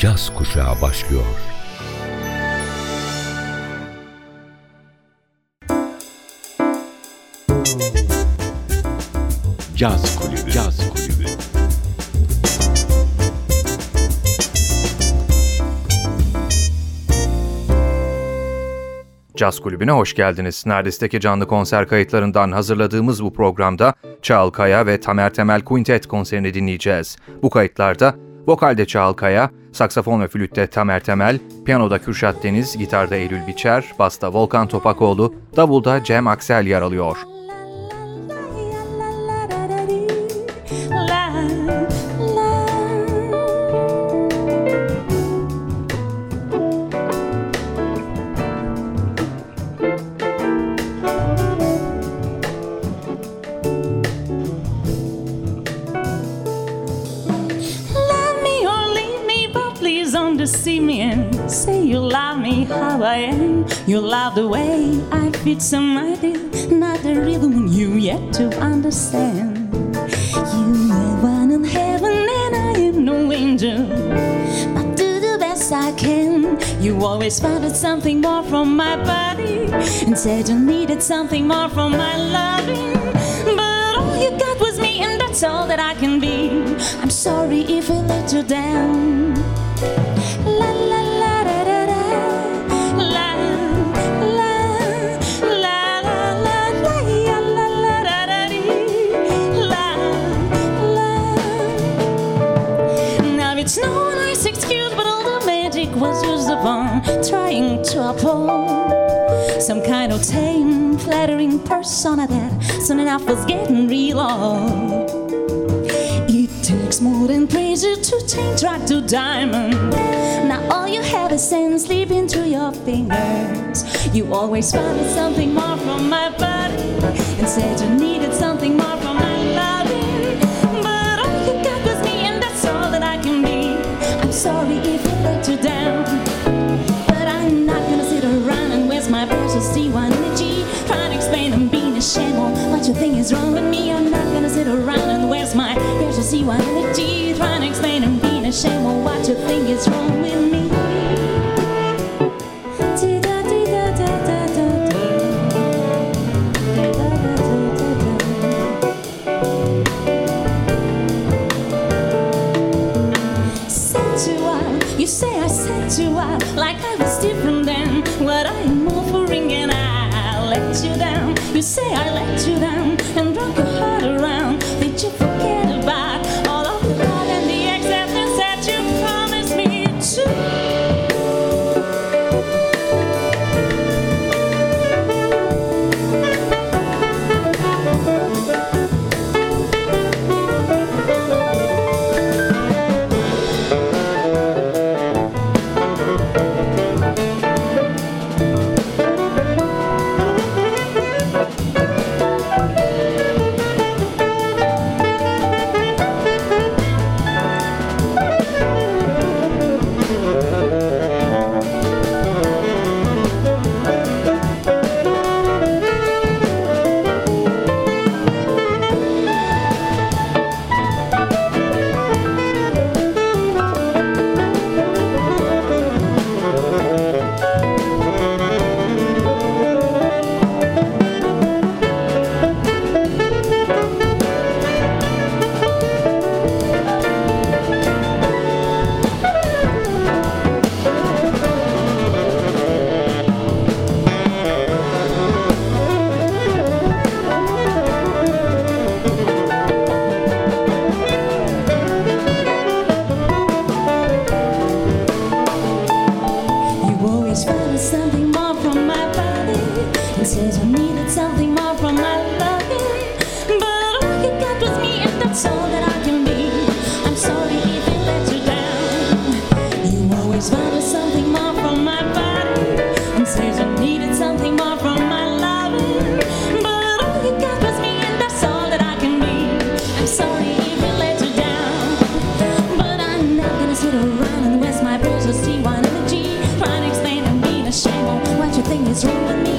caz kuşağı başlıyor. Caz Kulübü. Caz Kulübü. Caz Kulübü'ne hoş geldiniz. Neredesteki canlı konser kayıtlarından hazırladığımız bu programda Çağıl Kaya ve Tamer Temel Quintet konserini dinleyeceğiz. Bu kayıtlarda vokalde Çağıl Kaya, saksafon ve flütte Tamer Temel, piyanoda Kürşat Deniz, gitarda Eylül Biçer, basta Volkan Topakoğlu, davulda Cem Aksel yer alıyor. I am. You love the way I fit some idea, not the rhythm you yet to understand. You are one in heaven and I am no angel. But do the best I can. You always wanted something more from my body and said you needed something more from my loving. But all you got was me, and that's all that I can be. I'm sorry if I let you down. La la. Tame, flattering persona that soon enough was getting real old. It takes more than pleasure to change rock to diamond. Now all you have is sand slipping through your fingers. You always wanted something more from my body and said you needed something more from my loving. But all you got was me, and that's all that I can be. I'm sorry if I let you down.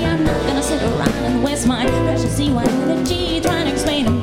I'm not gonna sit around and waste my precious EY energy trying to explain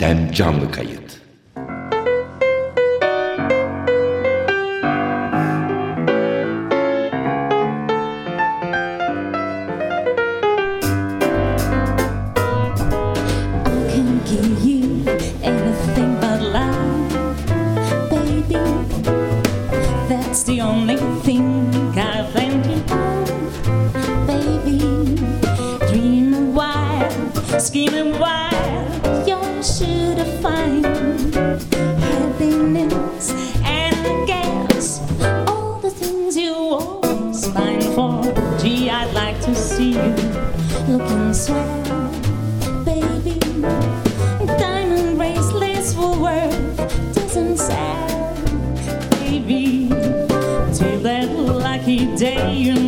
Nardis'ten canlı kayıt. Lucky day,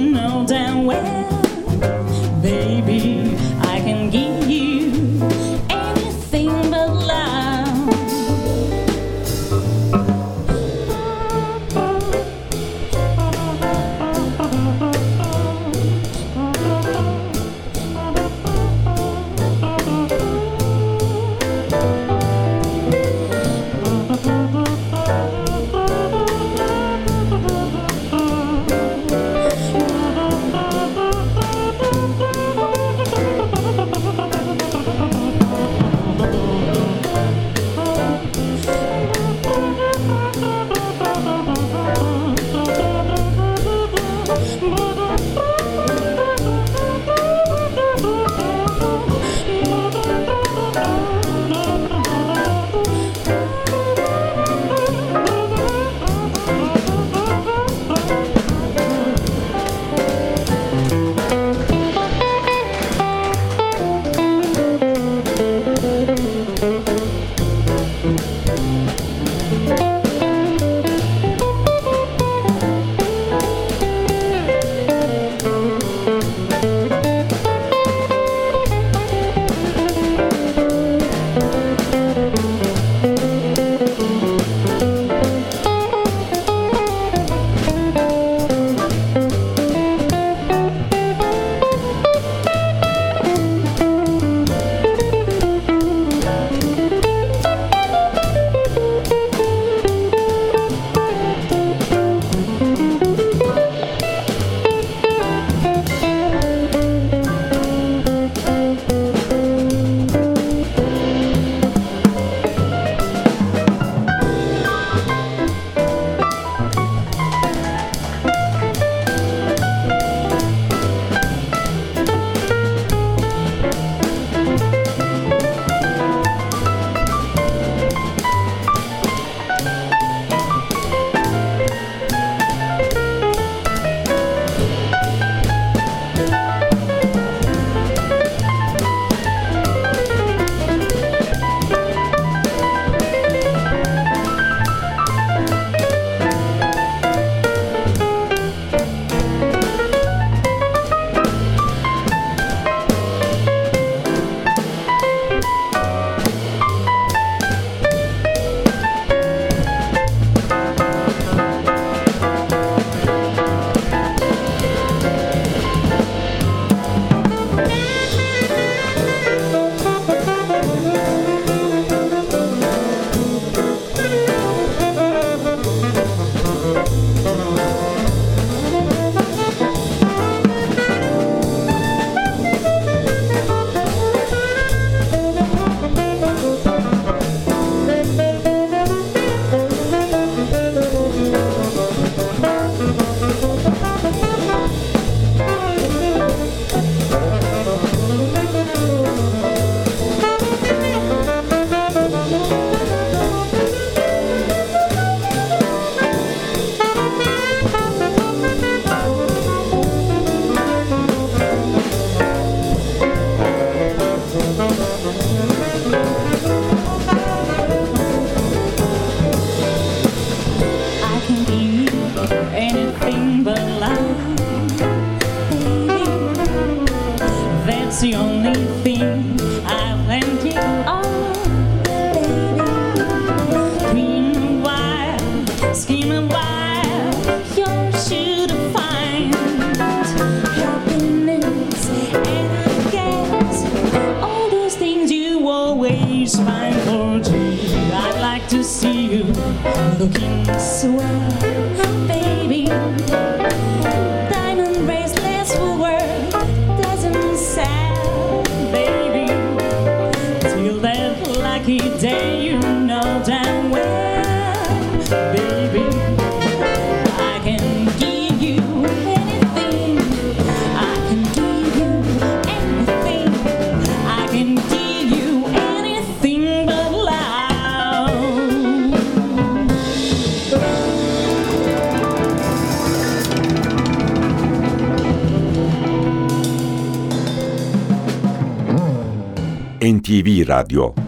NTV Radyo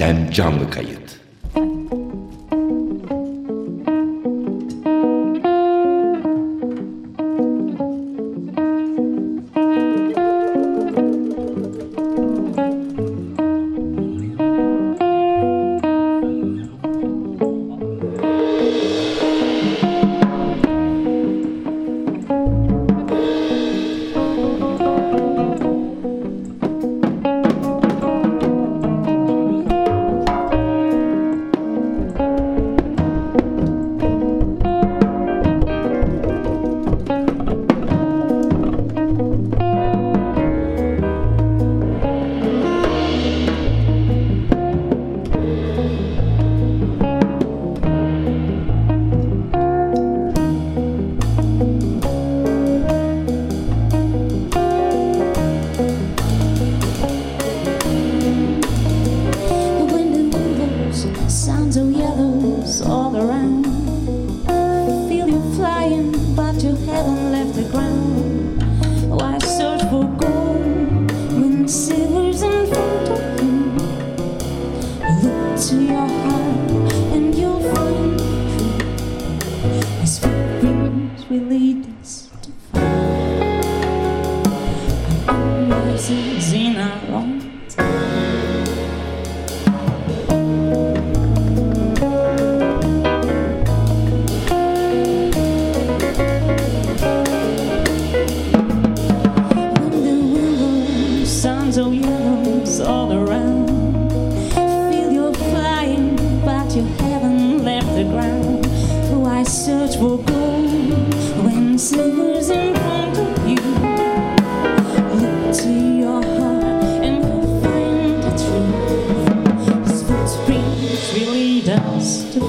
Nardis'ten canlı kayıt. Sounds of yellows all around. Feel you're flying, but you haven't left the ground. I search for gold when silver's in front of you. Look to your heart and you'll find the truth. His footprints will lead us to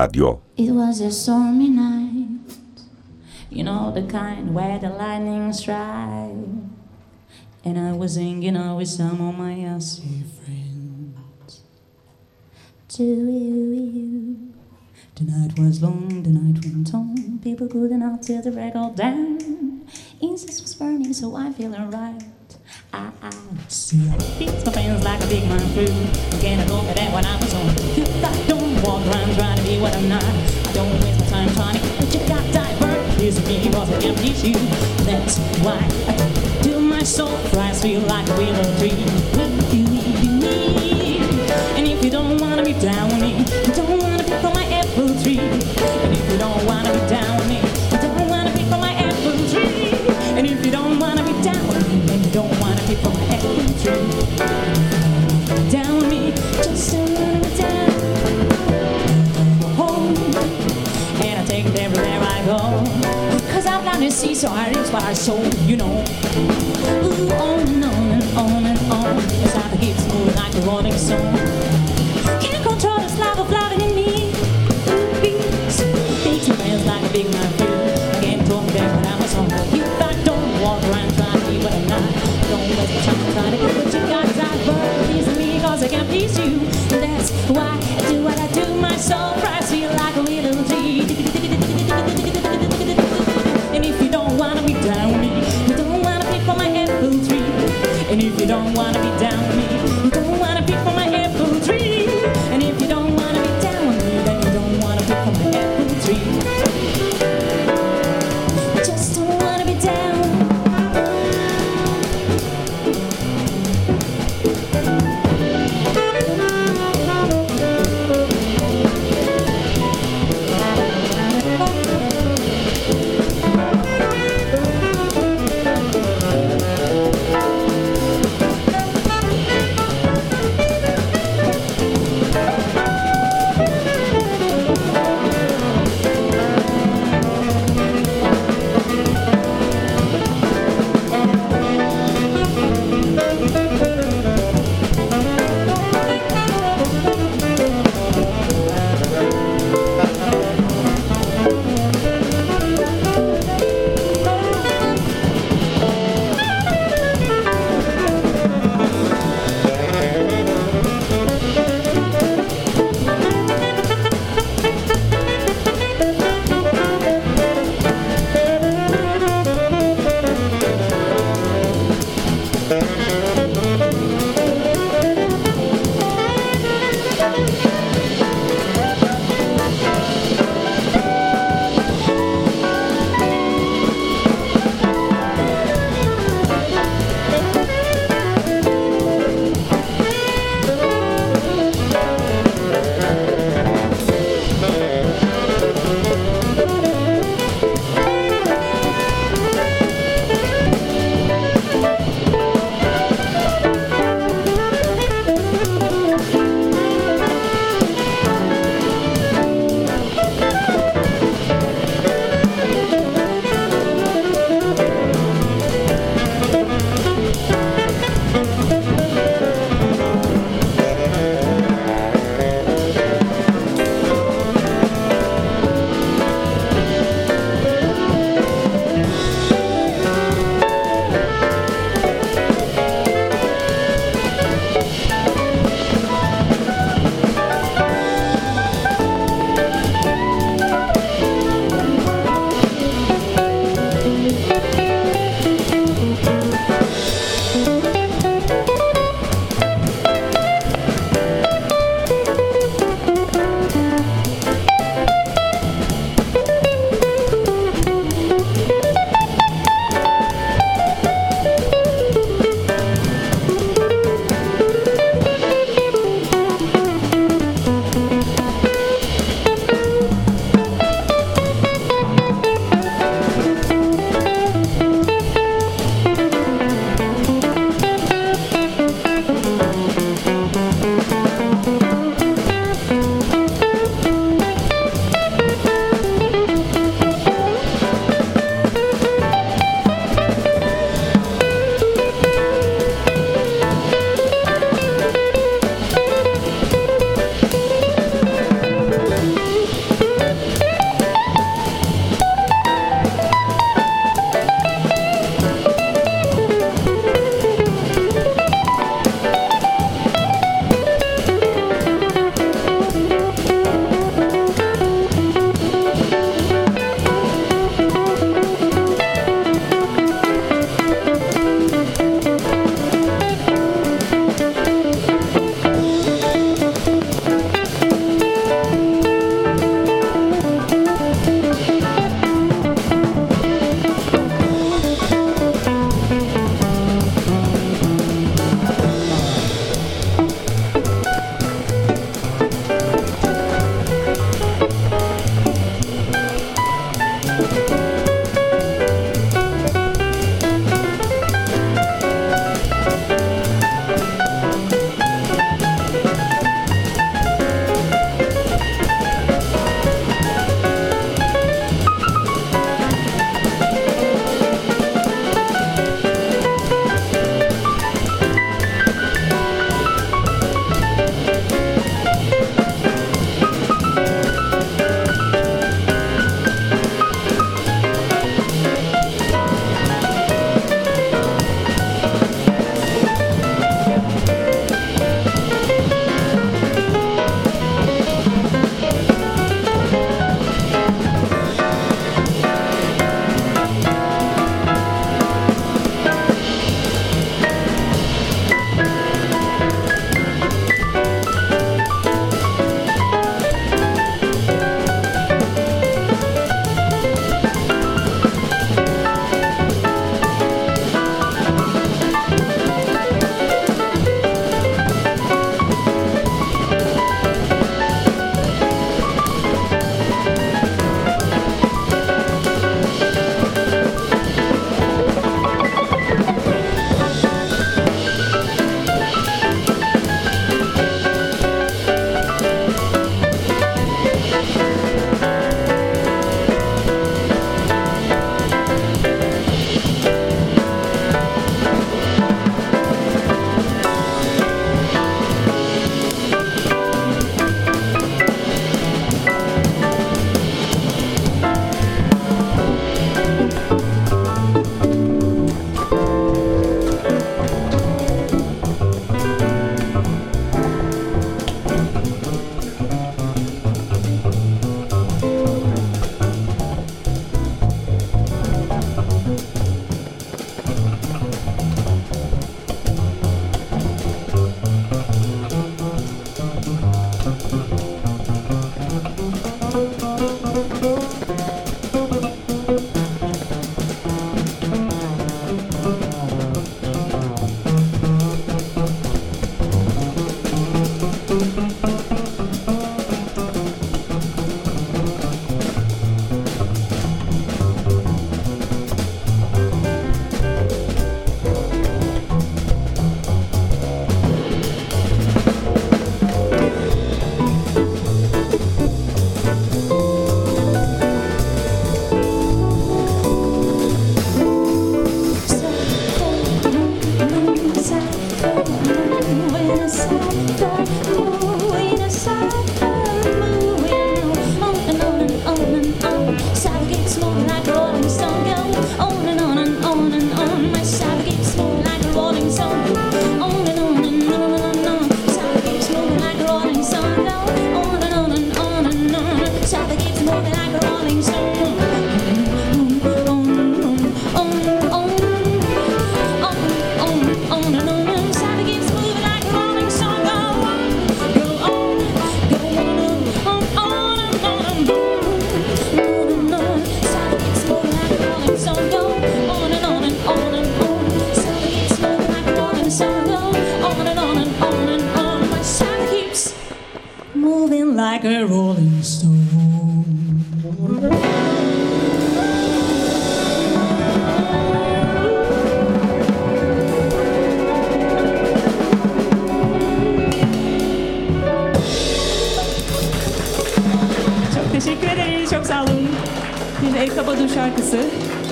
NTV Radyo It was a stormy night, you know the kind where the lightning strike. And I was hanging out with some of my Aussie friends. To you. The night was long, the night went on. People couldn't out till the record down. Incense was burning, so I'm feeling right. I see I beats my fans like a big man food. I look at that when I was on. I don't walk around trying to be what I'm not. I don't waste my time trying to get what you got divert. Here's me I can't please you. That's why I do my soul price feel like a willow tree. You, need you, need. And if you don't wanna be down from my apple tree. Down me, just. Home, and I take it everywhere I go. Cause I'm blind to see, so I you know. Ooh, on and on and on and on. It's like the hits moving like a rolling stone. Can't please you. That's why I do what I do. My soul cries,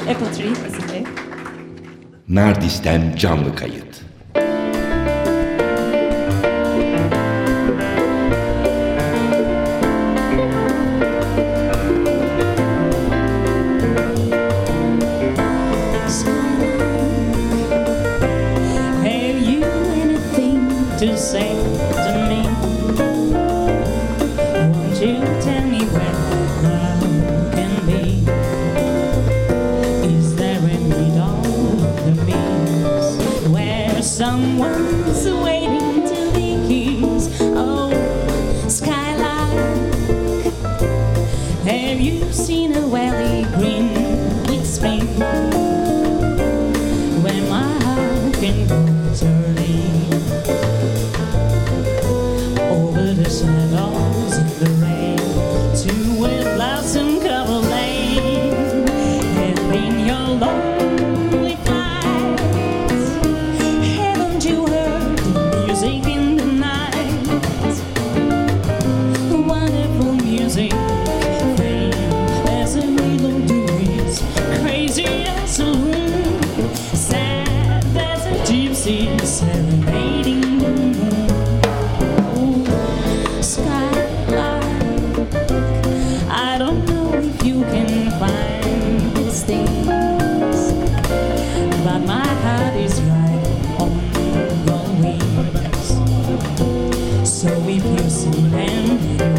Apple Tree. Nardis'ten canlı kayıt. So if you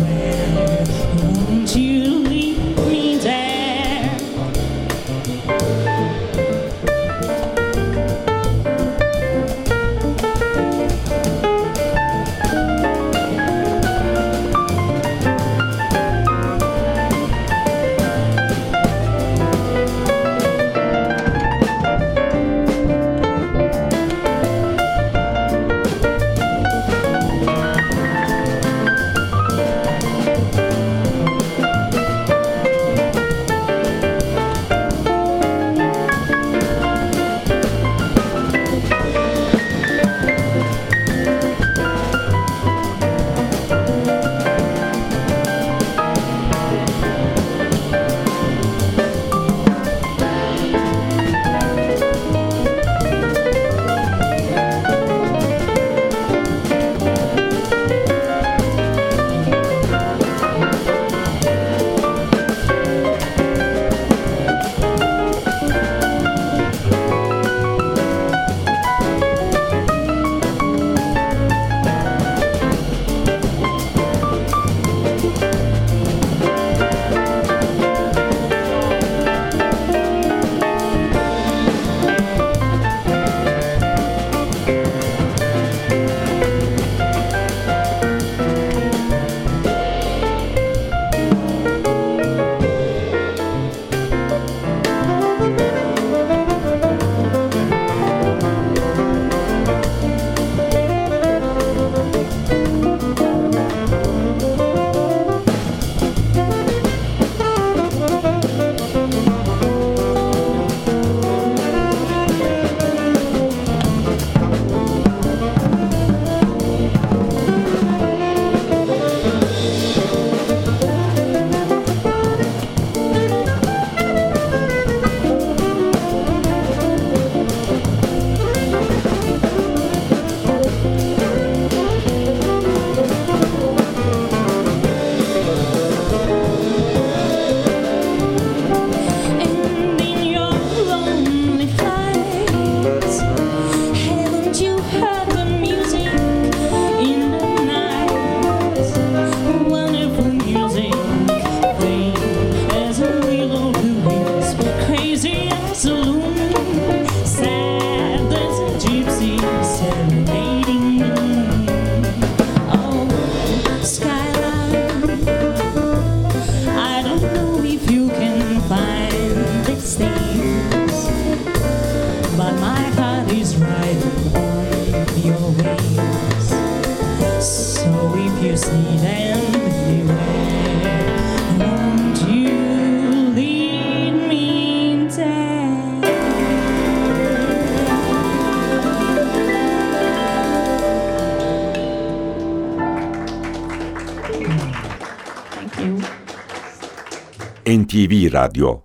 NTV Radyo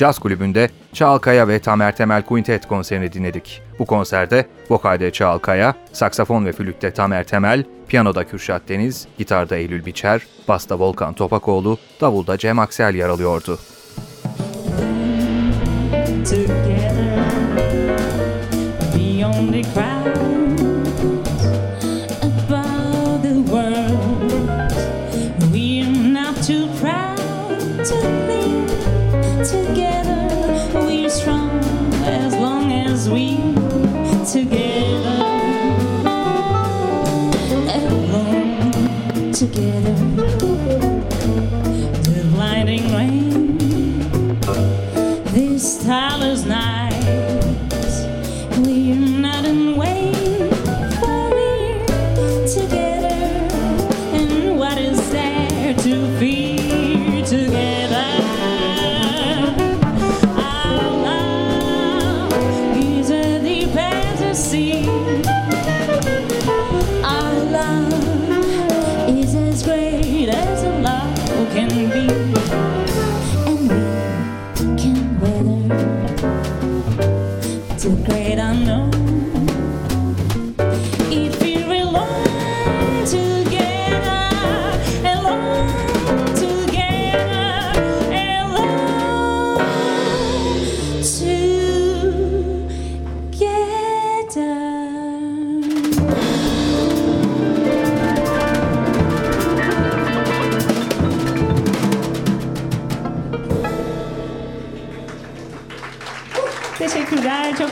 Caz Kulübü'nde Çağalkaya ve Tamer Temel Quintet konserini dinledik. Bu konserde vokalde Çağalkaya, saksafon ve flütte Tamer Temel, piyanoda Kürşat Deniz, gitarda Eylül Biçer, basta Volkan Topakoğlu, davulda Cem Aksel yer alıyordu. Together. Alone together. The blinding rain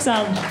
Teşekkürler,